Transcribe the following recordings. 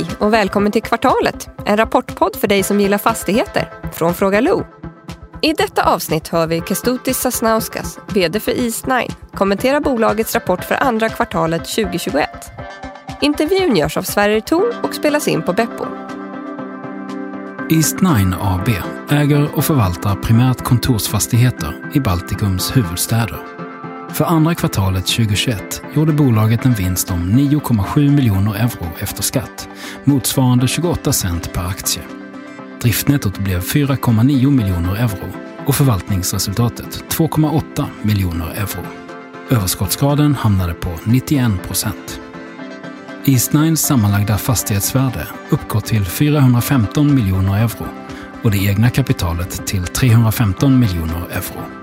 Hej och välkommen till Kvartalet, en rapportpodd för dig som gillar fastigheter från Fråga Lo. I detta avsnitt hör vi Kestutis Sasnauskas, VD för Eastnine, kommentera bolagets rapport för andra kvartalet 2021. Intervjun görs av Sverrir Thor och spelas in på Beppo. Eastnine AB äger och förvaltar primärt kontorsfastigheter i Baltikums huvudstäder. För andra kvartalet 2021 gjorde bolaget en vinst om 9,7 miljoner euro efter skatt, motsvarande 28 cent per aktie. Driftnettot blev 4,9 miljoner euro och förvaltningsresultatet 2,8 miljoner euro. Överskottsgraden hamnade på 91 procent. Eastnines sammanlagda fastighetsvärde uppgår till 415 miljoner euro och det egna kapitalet till 315 miljoner euro.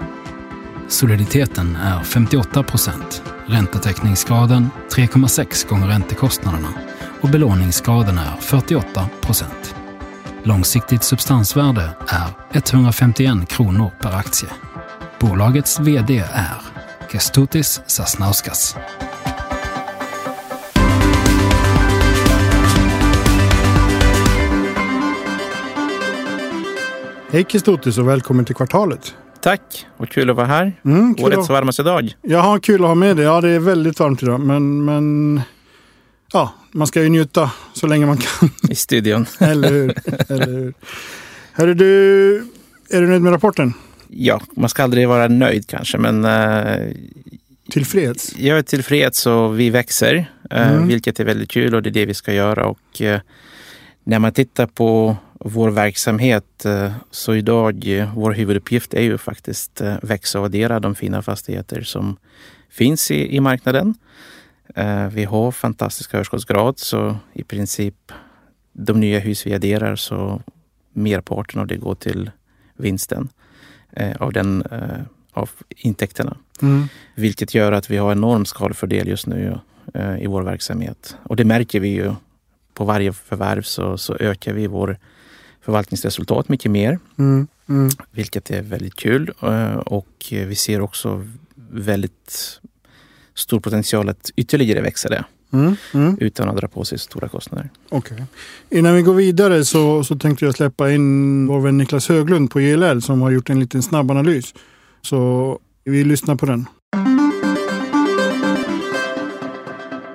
Soliditeten är 58 procent, räntetäckningsgraden 3,6 gånger räntekostnaderna och belåningsgraden är 48 procent. Långsiktigt substansvärde är 151 kronor per aktie. Bolagets VD är Kestutis Sasnauskas. Hej Kestutis och välkommen till Kvartalet. Tack, vad kul att vara här. Mm, Årets varmaste dag. Jaha, kul att ha med dig. Ja, det är väldigt varmt idag. Men, men ja, man ska ju njuta så länge man kan. i studion. Eller hur? Eller hur? Hörru du, är du nöjd med rapporten? Ja, man ska aldrig vara nöjd kanske, men eh, Tillfreds? jag är tillfreds och vi växer, eh, Mm. vilket är väldigt kul och det är det vi ska göra. Och eh, när man tittar på vår verksamhet eh, så idag, eh, vår huvuduppgift är ju faktiskt eh, växa och addera de fina fastigheter som finns i, i marknaden. Vi har fantastisk överskottsgrad så i princip de nya hus vi adderar så merparten av det går till vinsten av, den, av intäkterna. Mm. Vilket gör att vi har enorm skalfördel just nu i vår verksamhet. Och det märker vi ju. På varje förvärv så, så ökar vi vår förvaltningsresultat mycket mer. Mm. Mm. Vilket är väldigt kul. Eh, och vi ser också väldigt stor potential att ytterligare växa det Mm. Mm. utan att dra på sig stora kostnader. Okej. Innan vi går vidare så, så tänkte jag släppa in vår vän Niklas Höglund på JLL som har gjort en liten snabbanalys. Så vi lyssnar på den.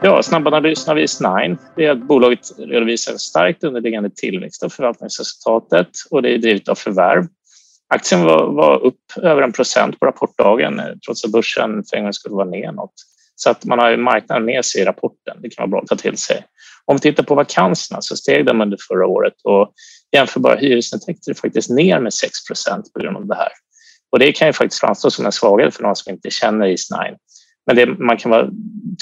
Ja, snabbanalysen av Eastnine det är att bolaget redovisar en starkt underliggande tillväxt av förvaltningsresultatet och det är drivet av förvärv. Aktien var, var upp över en procent på rapportdagen eh, trots att börsen för en gång skulle vara ner något. Så att man har ju marknaden med sig i rapporten. Det kan vara bra att ta till sig. Om vi tittar på vakanserna så steg de under förra året och jämförbara hyresintäkter är faktiskt ner med 6 procent på grund av det här. Och det kan ju faktiskt framstå som en svaghet för någon som inte känner Eastnine. Men det man kan vara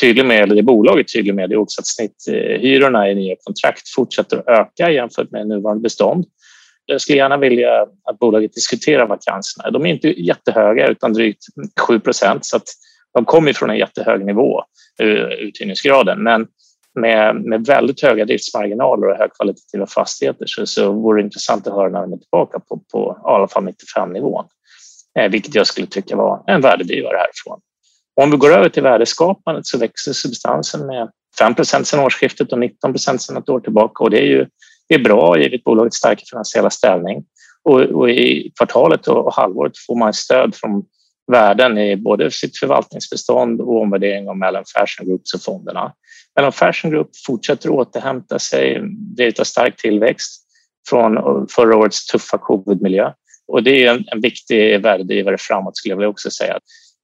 tydlig med, eller det bolaget är tydlig med, det är också att snitthyrorna i nya kontrakt fortsätter att öka jämfört med nuvarande bestånd. Jag skulle gärna vilja att bolaget diskuterar vakanserna. De är inte jättehöga utan drygt 7 procent så att de kommer från en jättehög nivå, eh, uthyrningsgraden. Men med, med väldigt höga driftsmarginaler och högkvalitativa fastigheter så, så vore det intressant att höra när de är tillbaka på, på i alla fall 95-nivån. Eh, vilket jag skulle tycka var en värdedrivare härifrån. Om vi går över till värdeskapandet så växer substansen med 5 sedan årsskiftet och 19 sedan ett år tillbaka och det är ju det är bra givet bolagets starka finansiella ställning. Och, och i kvartalet och, och halvåret får man stöd från värden i både sitt förvaltningsbestånd och omvärdering av mellan Fashion Groups och fonderna. Mellan Fashion Group fortsätter återhämta sig, drivet av stark tillväxt från förra årets tuffa covidmiljö. Och det är en, en viktig värdedrivare framåt skulle jag vilja också säga.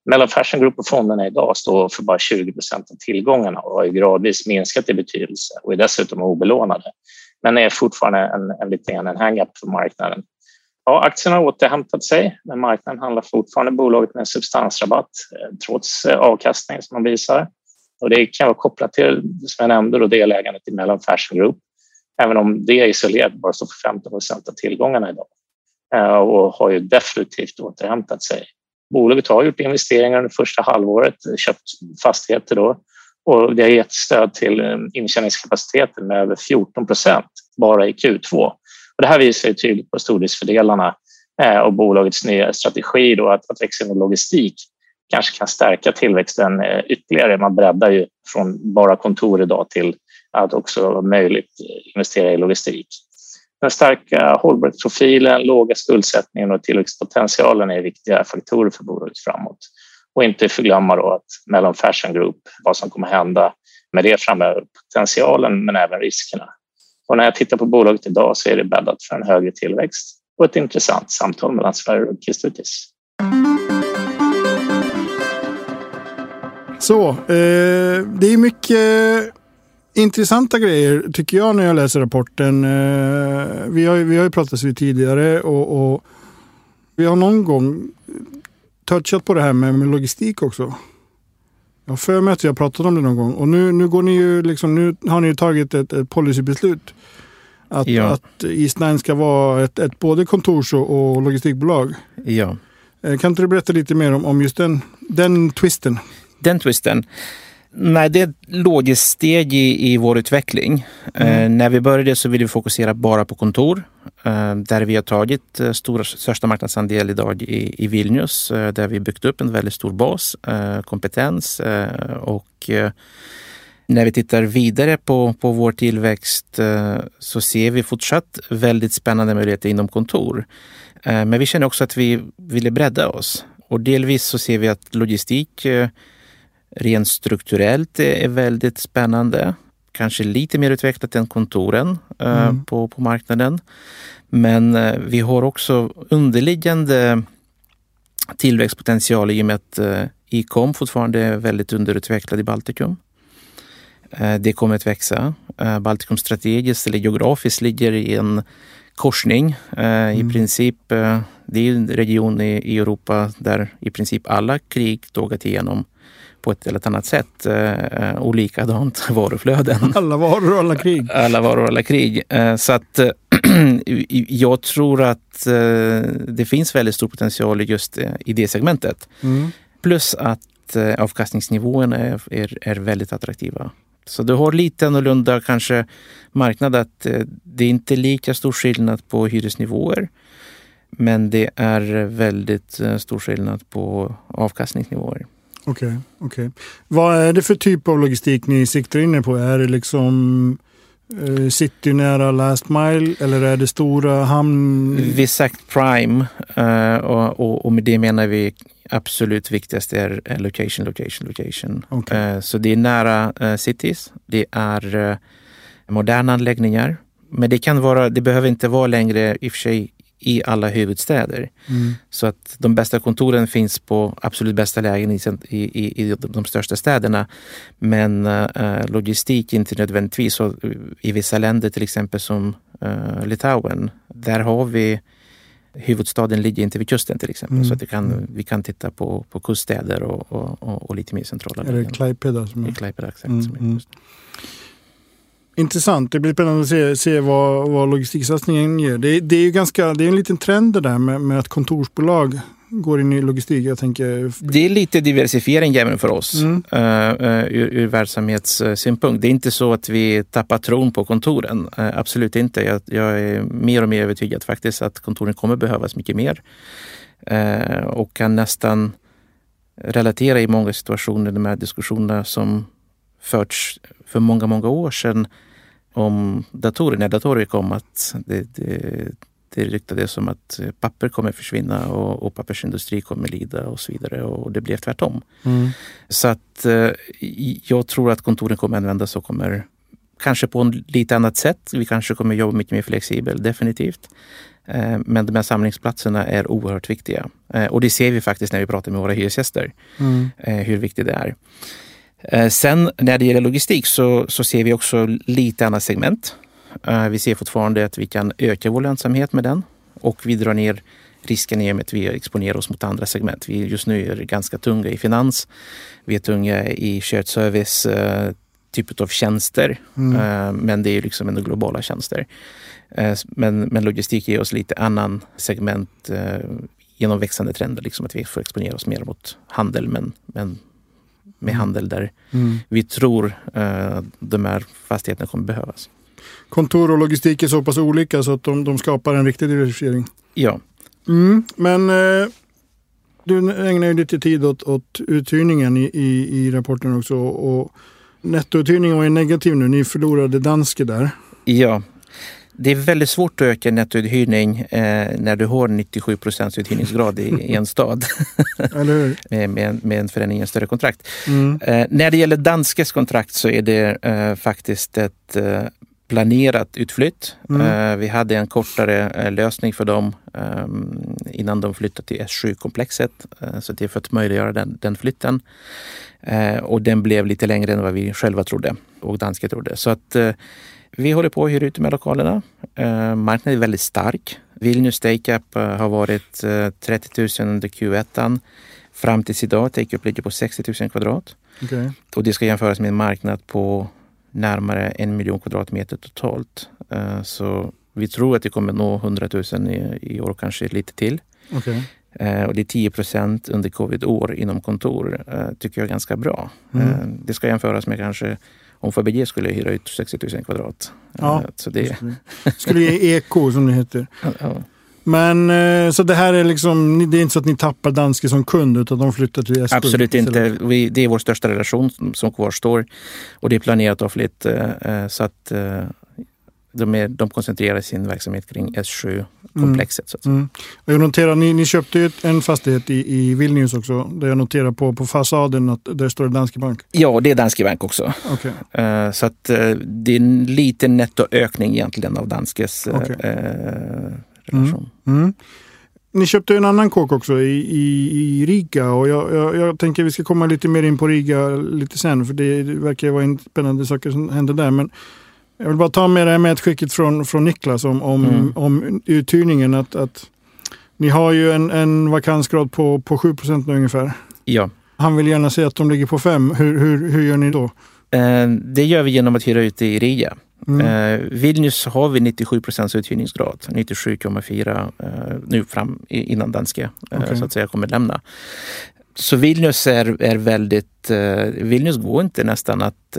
Mellan Fashion Group och fonderna idag står för bara 20 procent av tillgångarna och har ju gradvis minskat i betydelse och är dessutom obelånade. Men är fortfarande en, en lite grann en hang-up för marknaden. Ja, aktien har återhämtat sig, men marknaden handlar fortfarande bolaget med en substansrabatt eh, trots eh, avkastning som man visar. Och det kan vara kopplat till, som jag nämnde, då delägandet i Mellan Fashion Group, även om det isolerat bara står för 15 procent av tillgångarna idag eh, och har ju definitivt återhämtat sig. Bolaget har gjort investeringar under första halvåret, köpt fastigheter då och det har gett stöd till eh, intjäningskapaciteten med över 14 procent bara i Q2. Och det här visar ju tydligt på stordriftsfördelarna eh, och bolagets nya strategi då att, att växa med logistik kanske kan stärka tillväxten eh, ytterligare. Man breddar ju från bara kontor idag till att också vara möjligt investera i logistik. Den starka hållbarhetsprofilen, låga skuldsättningen och tillväxtpotentialen är viktiga faktorer för bolaget framåt. Och inte förglömma då att Mellon Fashion Group, vad som kommer hända med det framöver, potentialen men även riskerna. Och när jag tittar på bolaget idag så är det bäddat för en högre tillväxt och ett intressant samtal mellan Sverige och Kistutis. Så, eh, det är mycket intressanta grejer tycker jag när jag läser rapporten. Eh, vi, har, vi har ju pratat vid tidigare och, och, vi har någon gång touchat på det här med, med logistik också. Jag har för mig att vi har pratat om det någon gång och nu, nu, går ni ju liksom, nu har ni tagit ett, ett policybeslut. Att, ja. att Eastnine ska vara ett, ett både kontors och, och logistikbolag. Ja. Eh, kan inte du berätta lite mer om, om just den, den twisten? Den twisten? Nej, det är ett logiskt steg i, i vår utveckling. Mm. Eh, när vi började så ville vi fokusera bara på kontor. Eh, där vi har tagit eh, stora, största marknadsandel idag i, i Vilnius. Eh, där vi byggt upp en väldigt stor bas, eh, kompetens eh, och när vi tittar vidare på, på vår tillväxt så ser vi fortsatt väldigt spännande möjligheter inom kontor. Men vi känner också att vi ville bredda oss och delvis så ser vi att logistik rent strukturellt är väldigt spännande. Kanske lite mer utvecklat än kontoren eh, mm. på, på marknaden. Men eh, vi har också underliggande tillväxtpotential i och med att eh, e-com fortfarande är väldigt underutvecklad i Baltikum. Det kommer att växa. Baltikum strategiskt eller geografiskt ligger i en korsning. Mm. I princip, det är en region i Europa där i princip alla krig tågat igenom på ett eller annat sätt. Eh, och likadant varuflöden. Alla varor och alla krig. Alla varor och alla krig. Eh, så att eh, jag tror att eh, det finns väldigt stor potential just eh, i det segmentet. Mm. Plus att eh, avkastningsnivåerna är, är, är väldigt attraktiva. Så du har lite annorlunda kanske marknad att det är inte lika stor skillnad på hyresnivåer. Men det är väldigt stor skillnad på avkastningsnivåer. Okej, okay, okej. Okay. Vad är det för typ av logistik ni siktar in er på? Är det liksom eh, city nära last mile eller är det stora hamn? Vi sagt prime uh, och, och, och, med det menar vi absolut viktigast är location, location, location. Okay. Uh, så det är nära uh, cities. Det är moderna anläggningar. Men det kan vara, det behöver inte vara längre i och för sig i alla huvudstäder. Mm. Så att de bästa kontoren finns på absolut bästa lägen i, i, i de största städerna. Men uh, logistik inte nödvändigtvis. Så I vissa länder till exempel som uh, Litauen, där har vi huvudstaden ligger inte vid kusten till exempel. Mm. Så att vi, kan, mm. vi kan titta på, på kuststäder och, och, och, och lite mer centrala lägen. Är det Klaipeda? Som är... Klaipeda, exakt. Mm. Som är mm. Intressant. Det blir spännande att se, se vad, vad logistiksatsningen ger. Det, det, är ju ganska, det är en liten trend det där med, med att kontorsbolag går in i logistik. Jag tänker... Det är lite diversifiering även för oss mm. uh, uh, ur, ur verksamhetssynpunkt. Det är inte så att vi tappar tron på kontoren. Uh, absolut inte. Jag, jag, är mer och mer övertygad faktiskt att kontoren kommer behövas mycket mer. och kan nästan relatera i många situationer de här diskussionerna som förts för många, många år sedan om datorer, när datorer kom, att det, det, det ryktades som att papper kommer försvinna och, och pappersindustri kommer lida och så vidare. Och det blev tvärtom. Mm. Så att eh, jag tror att kontoren kommer användas och kommer kanske på ett lite annat sätt. Vi kanske kommer jobba mycket mer flexibelt, definitivt. Eh, men de här samlingsplatserna är oerhört viktiga. Eh, och det ser vi faktiskt när vi pratar med våra hyresgäster, mm. hur viktigt det är. Eh, sen när det gäller logistik så, så ser vi också lite annat segment. Eh, vi ser fortfarande att vi kan öka vår lönsamhet med den och vi drar ner risken i och med att vi exponerar oss mot andra segment. Vi just nu är ganska tunga i finans. Vi är tunga i shared service, eh, typ av tjänster. Mm. Men det är liksom ändå globala tjänster. Men, men logistik ger oss lite annan segment genom växande trender. Liksom att vi får exponera oss mer mot handel men, men med mm. handel där mm. vi tror uh, de här fastigheterna kommer behövas. Kontor och logistik är så pass olika så att de, de skapar en riktig diversifiering. Ja. Mm, men uh, du ägnar ju lite tid åt, åt uthyrningen i, i, i rapporten också. Och Nettouthyrningen var ju negativ nu. Ni förlorade Danske där. Ja, det är väldigt svårt att öka nettouthyrning eh, när du har 97 procents uthyrningsgrad i, i en stad. Med, med, med en förändring i en större kontrakt. Mm. Eh, när det gäller Danskes kontrakt så är det eh, faktiskt ett eh, planerat utflytt. Mm. Eh, vi hade en kortare eh, lösning för dem ehm, innan de flyttade till S7-komplexet. Eh, så det är för att möjliggöra den, den flytten. Och den blev lite längre än vad vi själva trodde och danska trodde. Så att vi håller på att hyra ut de här lokalerna. Marknaden är väldigt stark. Vilnius take-up eh, har varit eh, 30 000 under Q1. Fram tills idag, take-up ligger på 60 000 kvadrat. Okej. Och det ska jämföras med en marknad på närmare en miljon kvadratmeter totalt. Eh, Så vi tror att det kommer nå 100 000 i, i år, kanske lite till. Okej. Eh, Och det är 10 procent under covid-år inom kontor. eh, tycker jag är ganska bra. Mm. Det ska jämföras med kanske om Fabege skulle hyra ut 60 000 kvadrat. Ja, Så det, Skulle ge eko som det heter. ja, Men eh, så det här är liksom, det är inte så att ni tappar Danske som kund utan de flyttar till S7? absolut inte. Vi, det är vår största relation som, som kvarstår. Och det är planerat av flit eh, eh, så att de, är, de koncentrerar sin verksamhet kring S7-komplexet. så att säga. Mm. Och jag noterar, ni, ni köpte en fastighet i, i Vilnius också. Där jag noterar på, på fasaden att där står det Danske Bank. Ja, det är Danske Bank också. Eh, Så att det är en liten nettoökning egentligen av Danskes eh, Okej. Relation. Mm. Ni köpte en annan kåk också i, i, i Riga och jag, jag, jag tänker vi ska komma lite mer in på Riga lite sen för det, verkar vara en spännande saker som händer där. Men jag vill bara ta med det här medskicket från, från Niklas om, om, Mm. om uthyrningen. Att, att ni har ju en, en vakansgrad på, på 7 procent ungefär. Ja. Han vill gärna säga att de ligger på 5. Hur, hur, hur gör ni då? Eh, Det gör vi genom att hyra ut i Riga. Mm. Eh, Vilnius har vi 97 procents uthyrningsgrad, 97,4 eh, nu fram innan danska eh, Okej. så att säga kommer lämna. Så Vilnius är, är väldigt, Vilnius går inte nästan att,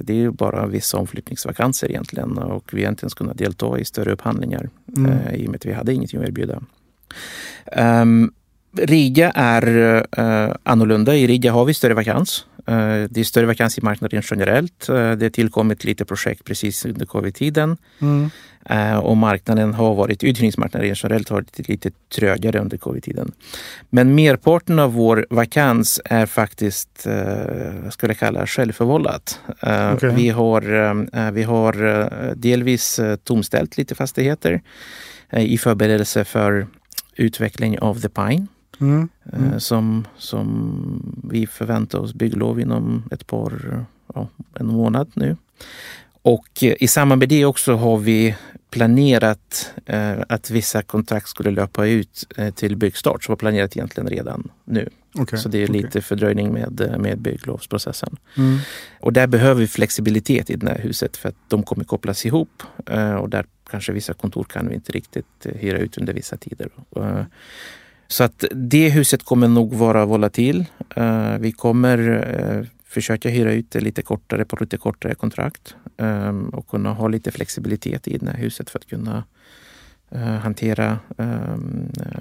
det är bara vissa omflyttningsvakanser egentligen och vi har inte ens kunnat delta i större upphandlingar Mm. i och med att vi hade ingenting att erbjuda. Um, Riga är uh, annorlunda. I Riga har vi större vakans. Eh, det är större vakans i marknaden generellt. Eh, det har tillkommit lite projekt precis under covid-tiden. Mm. Eh, och marknaden har varit, uthyrningsmarknaden generellt har varit lite trögare under covid-tiden. Men merparten av vår vakans är faktiskt, vad ska jag kalla, självförvållat. Okej. Vi har, vi har delvis tomställt lite fastigheter i förberedelse för utveckling av The Pine. Mm. eh, Mm. Som, som vi förväntar oss bygglov inom ett par, ja, en månad nu. Och eh, i samband med det också har vi planerat eh, att vissa kontrakt skulle löpa ut till byggstart, som var planerat egentligen redan nu. Okej, Så det är lite fördröjning med, med bygglovsprocessen. Mm. Och där behöver vi flexibilitet i det här huset för att de kommer kopplas ihop och där kanske vissa kontor kan vi inte riktigt hyra ut under vissa tider. Så att det huset kommer nog vara volatil. Eh, Vi kommer eh, försöka hyra ut det lite kortare på lite kortare kontrakt eh, och kunna ha lite flexibilitet i det här huset för att kunna eh, hantera eh,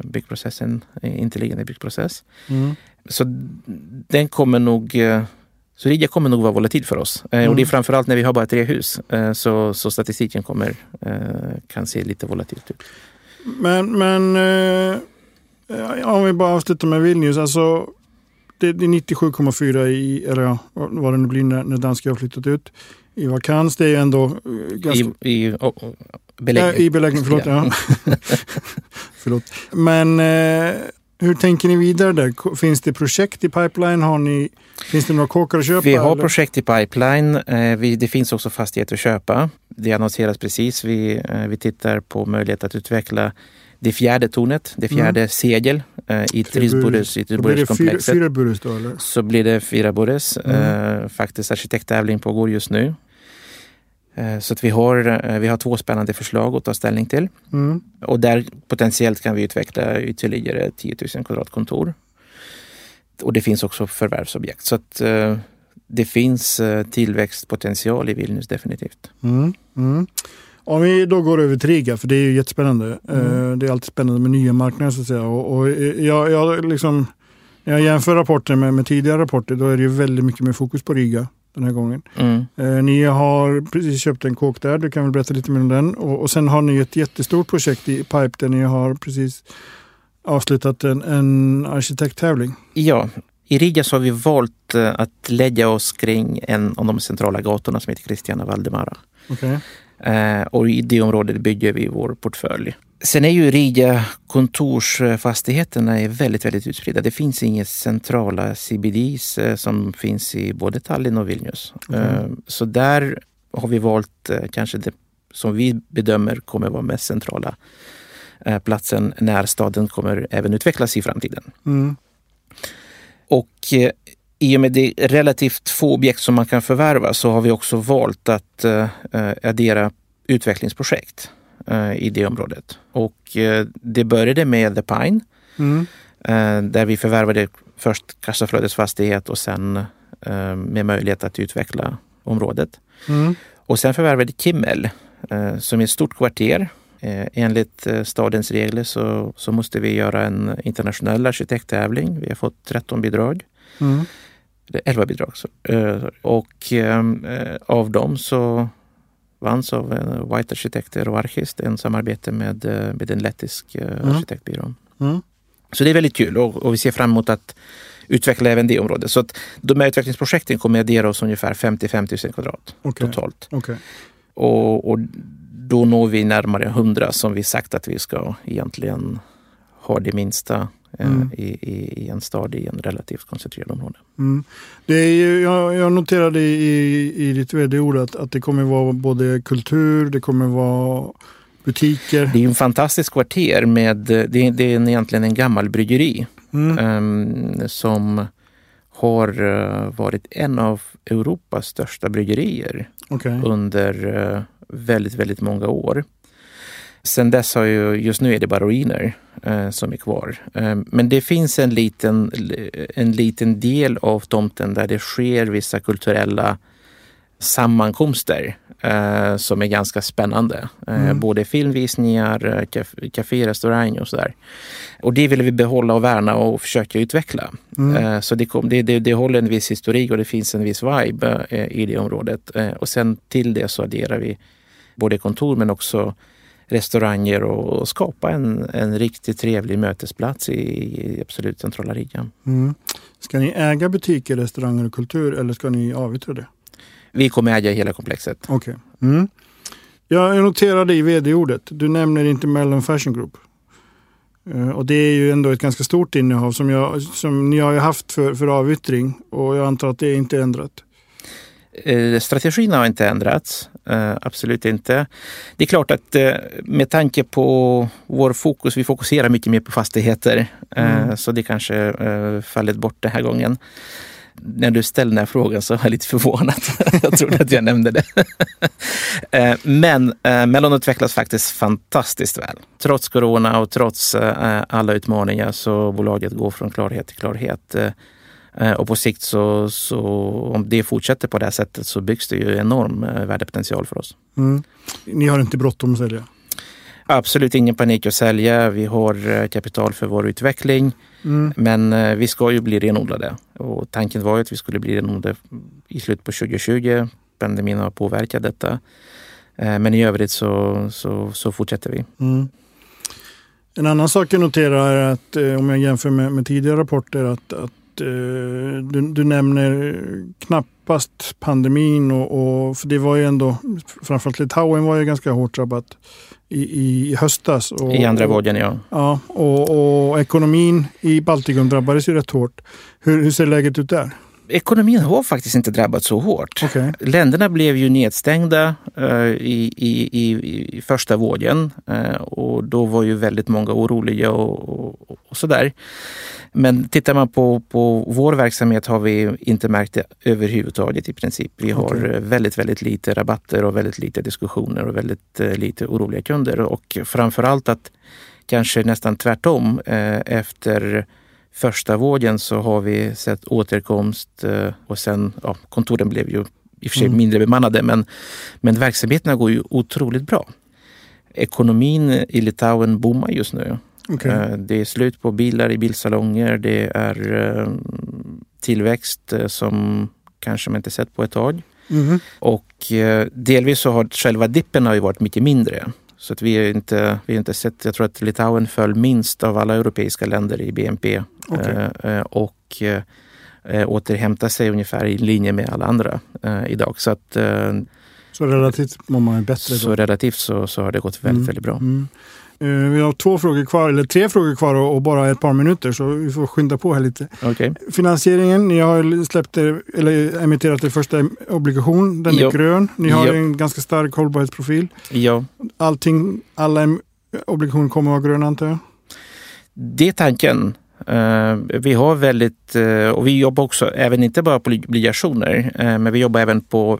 byggprocessen, intilliggande byggprocess. Mm. Så den kommer nog så Riga kommer nog vara volatil för oss. Eh, Och det är Mm. framförallt när vi har bara tre hus. Så, så statistiken kommer, kan se lite volatilt ut. Men, men om vi bara avslutar med Vilnius. Alltså, det, är 97,4 i, eller ja, vad det nu blir när, när danska har flyttat ut. I vakans, det är ändå eh, ganska... I, i oh, oh, belägg. Ja, I beläggning, förlåt. Ja. förlåt. Men eh, hur tänker ni vidare där? Finns det projekt i pipeline? Har ni, finns det några kåkar att köpa? Vi har eller? projekt i pipeline. Eh, vi, det finns också fastigheter att köpa. Det annonseras precis. Vi, eh, vi tittar på möjlighet att utveckla det fjärde tornet, det fjärde segel eh, i det fyra, burus då eller? så blir det fyra Bores. Mm. Eh, faktiskt arkitekttävling pågår just nu. Eh, så att vi har, eh, vi har två spännande förslag att ta ställning till. Mm. Och där potentiellt kan vi utveckla ytterligare 10 000 kvadratkontor. Och det finns också förvärvsobjekt. Så att eh, det finns eh, tillväxtpotential i Vilnius definitivt. Mm. Om vi då går över till Riga, för det är ju jättespännande. Mm. Eh, Det är alltid spännande med nya marknader så att säga. Och, och jag, jag, liksom, när jag jämför rapporter med, med tidigare rapporter, då är det ju väldigt mycket mer fokus på Riga. den här gången. Mm. Eh, ni har precis köpt en kåk där, du kan väl berätta lite mer om den. Och, och sen har ni ett jättestort projekt i Pipe där ni har precis avslutat en, en arkitekttävling. Ja, i Riga så har vi valt eh, att lägga oss kring en av de centrala gatorna som heter Christiana Valdemara. Okay. Eh, och i det området bygger vi vår portfölj. Sen är ju Riga kontorsfastigheterna är väldigt, väldigt utspridda. Det finns inga centrala CBDs eh, som finns i både Tallinn och Vilnius. Mm. Så där har vi valt kanske det som vi bedömer kommer vara mest centrala platsen när staden kommer även utvecklas i framtiden. Mm. Och i och med det relativt få objekt som man kan förvärva så har vi också valt att addera utvecklingsprojekt i det området. Och det började med The Pine mm. där vi förvärvade först Kassaflödets fastighet och sen med möjlighet att utveckla området. Mm. Och sen förvärvade Kimmel som är ett stort kvarter. Enligt stadens regler så, så måste vi göra en internationell arkitekttävling. Vi har fått 13 bidrag. Mm. 11 bidrag. Så. Och av dem så vanns av White Arkitekter och Archist, en samarbete med, med en lettisk mm. arkitektbyrå. Mm. Så det är väldigt kul och, och, vi ser fram emot att utveckla även det området. Så att de här utvecklingsprojekten kommer att addera oss ungefär 55 000 kvadrat okay. totalt. Okay. Och, och, då når vi närmare 100 som vi sagt att vi ska egentligen ha det minsta mm. i, i, i, en stad i en relativt koncentrerad område. Mm. Det är ju, jag, jag noterade i, i ditt vd-ord att, att det kommer vara både kultur, det kommer vara butiker. Det är en fantastisk kvarter med, det, det är egentligen en gammal bryggeri mm. um, som har uh, varit en av Europas största bryggerier okay. under väldigt, väldigt många år. Sen dess har ju, just nu är det bara ruiner eh, som är kvar. Eh, men det finns en liten, en liten del av tomten där det sker vissa kulturella sammankomster eh, som är ganska spännande. Eh, mm. Både filmvisningar, kafé, restaurang och sådär. Och det vill vi behålla och värna och försöka utveckla. Mm. Eh, så det, kom, det, det, det, håller en viss historik och det finns en viss vibe eh, i det området. och sen till det så adderar vi både kontor men också restauranger och skapa en, en riktigt trevlig mötesplats i, i absolut centrala Riga. Mm. Ska ni äga butiker, restauranger och kultur eller ska ni avyttra det? Vi kommer äga hela komplexet. Okej. Okay. Mm. Jag noterade i vd-ordet, du nämner inte Mellon Fashion Group. Uh, och det är ju ändå ett ganska stort innehav som, jag, som ni har haft för, för avyttring och jag antar att det är inte ändrat. Eh, strategin har inte ändrats, eh, absolut inte. Det är klart att eh, med tanke på vår fokus, vi fokuserar mycket mer på fastigheter, mm. så det kanske fallit bort den här gången. När du ställde den här frågan så var jag lite förvånad. jag trodde att jag nämnde det. Men Mellon utvecklas faktiskt fantastiskt väl. Trots corona och trots alla utmaningar så bolaget går från klarhet till klarhet. Eh, och på sikt så, så om det fortsätter på det här sättet så byggs det ju enorm eh, värdepotential för oss. Mm. Ni har inte bråttom att sälja? Absolut ingen panik att sälja. Vi har eh, kapital för vår utveckling. Mm. Men vi ska ju bli renodlade. Och tanken var ju att vi skulle bli renodlade i slutet på 2020. Pandemin har påverkat detta. Men i övrigt så, så, så fortsätter vi. Mm. En annan sak jag noterar är att om jag jämför med, med tidigare rapporter att, att du, du, nämner knappast pandemin och, och, för det var ju ändå, framförallt Litauen var ju ganga hårt drabbat i, i höstas. Och, I andra vågen ja. Ja, och, och, ekonomin i Baltikum drabbades ju rätt hårt. Hur, hur ser läget ut där? Ekonomin har faktiskt inte drabbats så hårt. Okay. Länderna blev ju nedstängda uh, i, i, i, första vågen uh, och då var ju väldigt många oroliga och, och, och sådär. Men tittar man på, på vår verksamhet har vi inte märkt det överhuvudtaget i princip. Vi har okay. väldigt, väldigt lite rabatter och väldigt lite diskussioner och väldigt uh, lite oroliga kunder och framförallt att kanske nästan tvärtom efter första vågen så har vi sett återkomst eh, och sen, ja, kontoren blev ju i och för sig mm. mindre bemannade men, men verksamheterna går ju otroligt bra. Ekonomin i Litauen boomar just nu. Okay. Eh, det är slut på bilar i bilsalonger. Det är eh, tillväxt som kanske man inte sett på ett tag. Mhm. Och delvis så har själva dippen har ju varit mycket mindre. Så att vi har inte, vi inte sett, jag tror att Litauen föll minst av alla europeiska länder i BNP. Okej. Eh, eh, och eh, återhämtar sig ungefär i linje med alla andra eh, idag. Så att Så relativt mår man bättre. så då. relativt så, så har det gått väldigt, Mm. väldigt bra. Mm. Eh, Vi har två frågor kvar, eller tre frågor kvar och bara ett par minuter så vi får skynda på här lite. Okej. Finansieringen, ni har släppt er, eller emitterat er första obligation. Den är Ja. grön. Ni har Ja. en ganska stark hållbarhetsprofil. Ja, Allting, alla obligationer kommer att vara gröna antar jag? det är tanken. Eh, vi har väldigt, eh, och vi jobbar också, även inte bara på obligationer, eh, men vi jobbar även på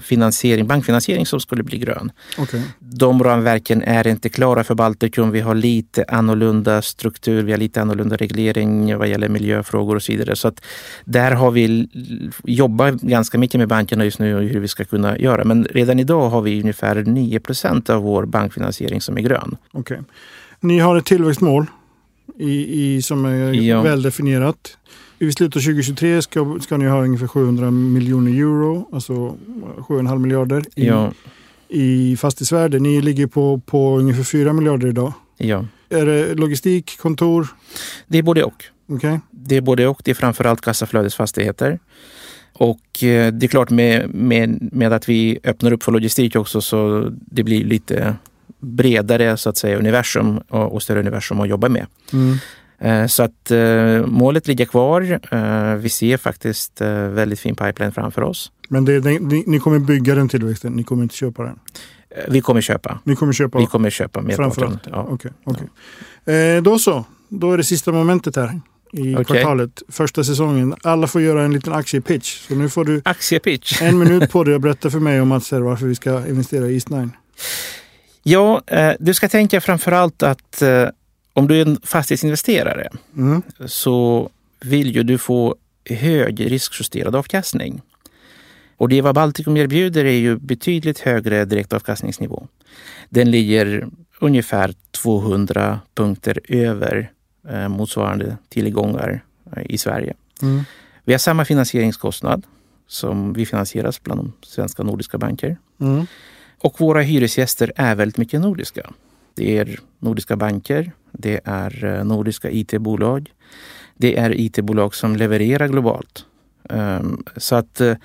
finansiering, bankfinansiering som skulle bli grön. Okej. De ramverken är inte klara för Baltikum. Vi har lite annorlunda struktur, vi har lite annorlunda reglering vad gäller miljöfrågor och så vidare. Så att där har vi jobbat ganska mycket med bankerna just nu och hur vi ska kunna göra. Men redan idag har vi ungefär 9 procent av vår bankfinansiering som är grön. okej. Ni har ett tillväxtmål i, i, som är Ja. väl definierat. I slutet av 2023 ska, ska ni ha ungefär 700 miljoner euro, alltså 7,5 miljarder i, Ja, i fastighetsvärde. Ni ligger på, på ungefär 4 miljarder idag. ja. Är det logistik, kontor? Det är både och. Okej. Det är både och. Det är framförallt kassaflödesfastigheter. Och eh, det är klart med, med, med att vi öppnar upp för logistik också så det blir lite bredare så att säga universum och, och större universum att jobba med. Mm. Eh, Så att eh, målet ligger kvar. Eh, Vi ser faktiskt väldigt fin pipeline framför oss. Men det, ni, ni kommer bygga den tillväxten, ni kommer inte köpa den? Vi kommer köpa. Ni kommer köpa Vi kommer köpa merparten. Ja. Okej, okej. Eh, då så, då är det sista momentet här i Okej. kvartalet, första säsongen. Alla får göra en liten aktiepitch. Så nu får du Aktiepitch. en minut på dig att berätta för mig och Mats varför vi ska investera i East Nine. Ja, eh, du ska tänka framförallt att eh, om du är en fastighetsinvesterare Mm. så vill ju du få hög riskjusterad avkastning. Och det vad Baltikum erbjuder är ju betydligt högre direktavkastningsnivå. Den ligger ungefär 200 punkter över eh, motsvarande tillgångar i Sverige. Mm. Vi har samma finansieringskostnad som vi finansieras bland de svenska nordiska banker. Mm. Och våra hyresgäster är väldigt mycket nordiska. Det är nordiska banker, det är eh, nordiska IT-bolag, det är IT-bolag som levererar globalt. Ehm, Så att eh,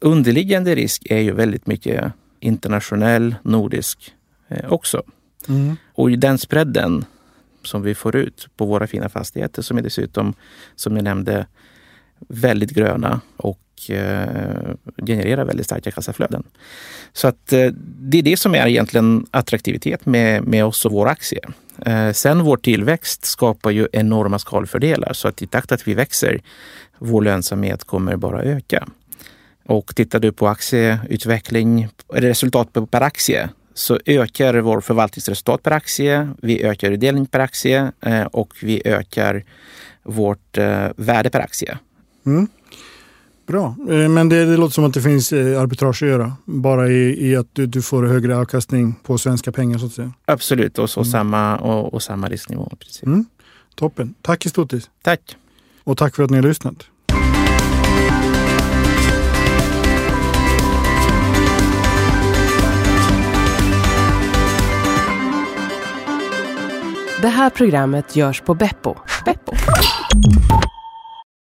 underliggande risk är ju väldigt mycket internationell, nordisk eh, också. Mm. Och den spreaden som vi får ut på våra fina fastigheter som är dessutom, som jag nämnde, väldigt gröna och eh, genererar väldigt starka kassaflöden. Så att eh, det är det som är egentligen attraktivitet med, med oss och vår aktie. Eh, sen vår tillväxt skapar ju enorma skalfördelar så att i takt att vi växer, vår lönsamhet kommer bara öka. Och tittar du på aktieutveckling, eller resultat per aktie, så ökar vår förvaltningsresultat per aktie, vi ökar utdelning per aktie eh, och vi ökar vårt eh, värde per aktie. Mm. Bra, Eh, men det, det låter som att det finns eh, arbitrage att göra. Bara i, i att du, du får högre avkastning på svenska pengar så att säga. Absolut, och, och, samma, och, och samma risknivå. Precis. Mm. Toppen. Tack Kestutis. Tack! Och tack för att ni har lyssnat. Det här programmet görs på Beppo. Beppo.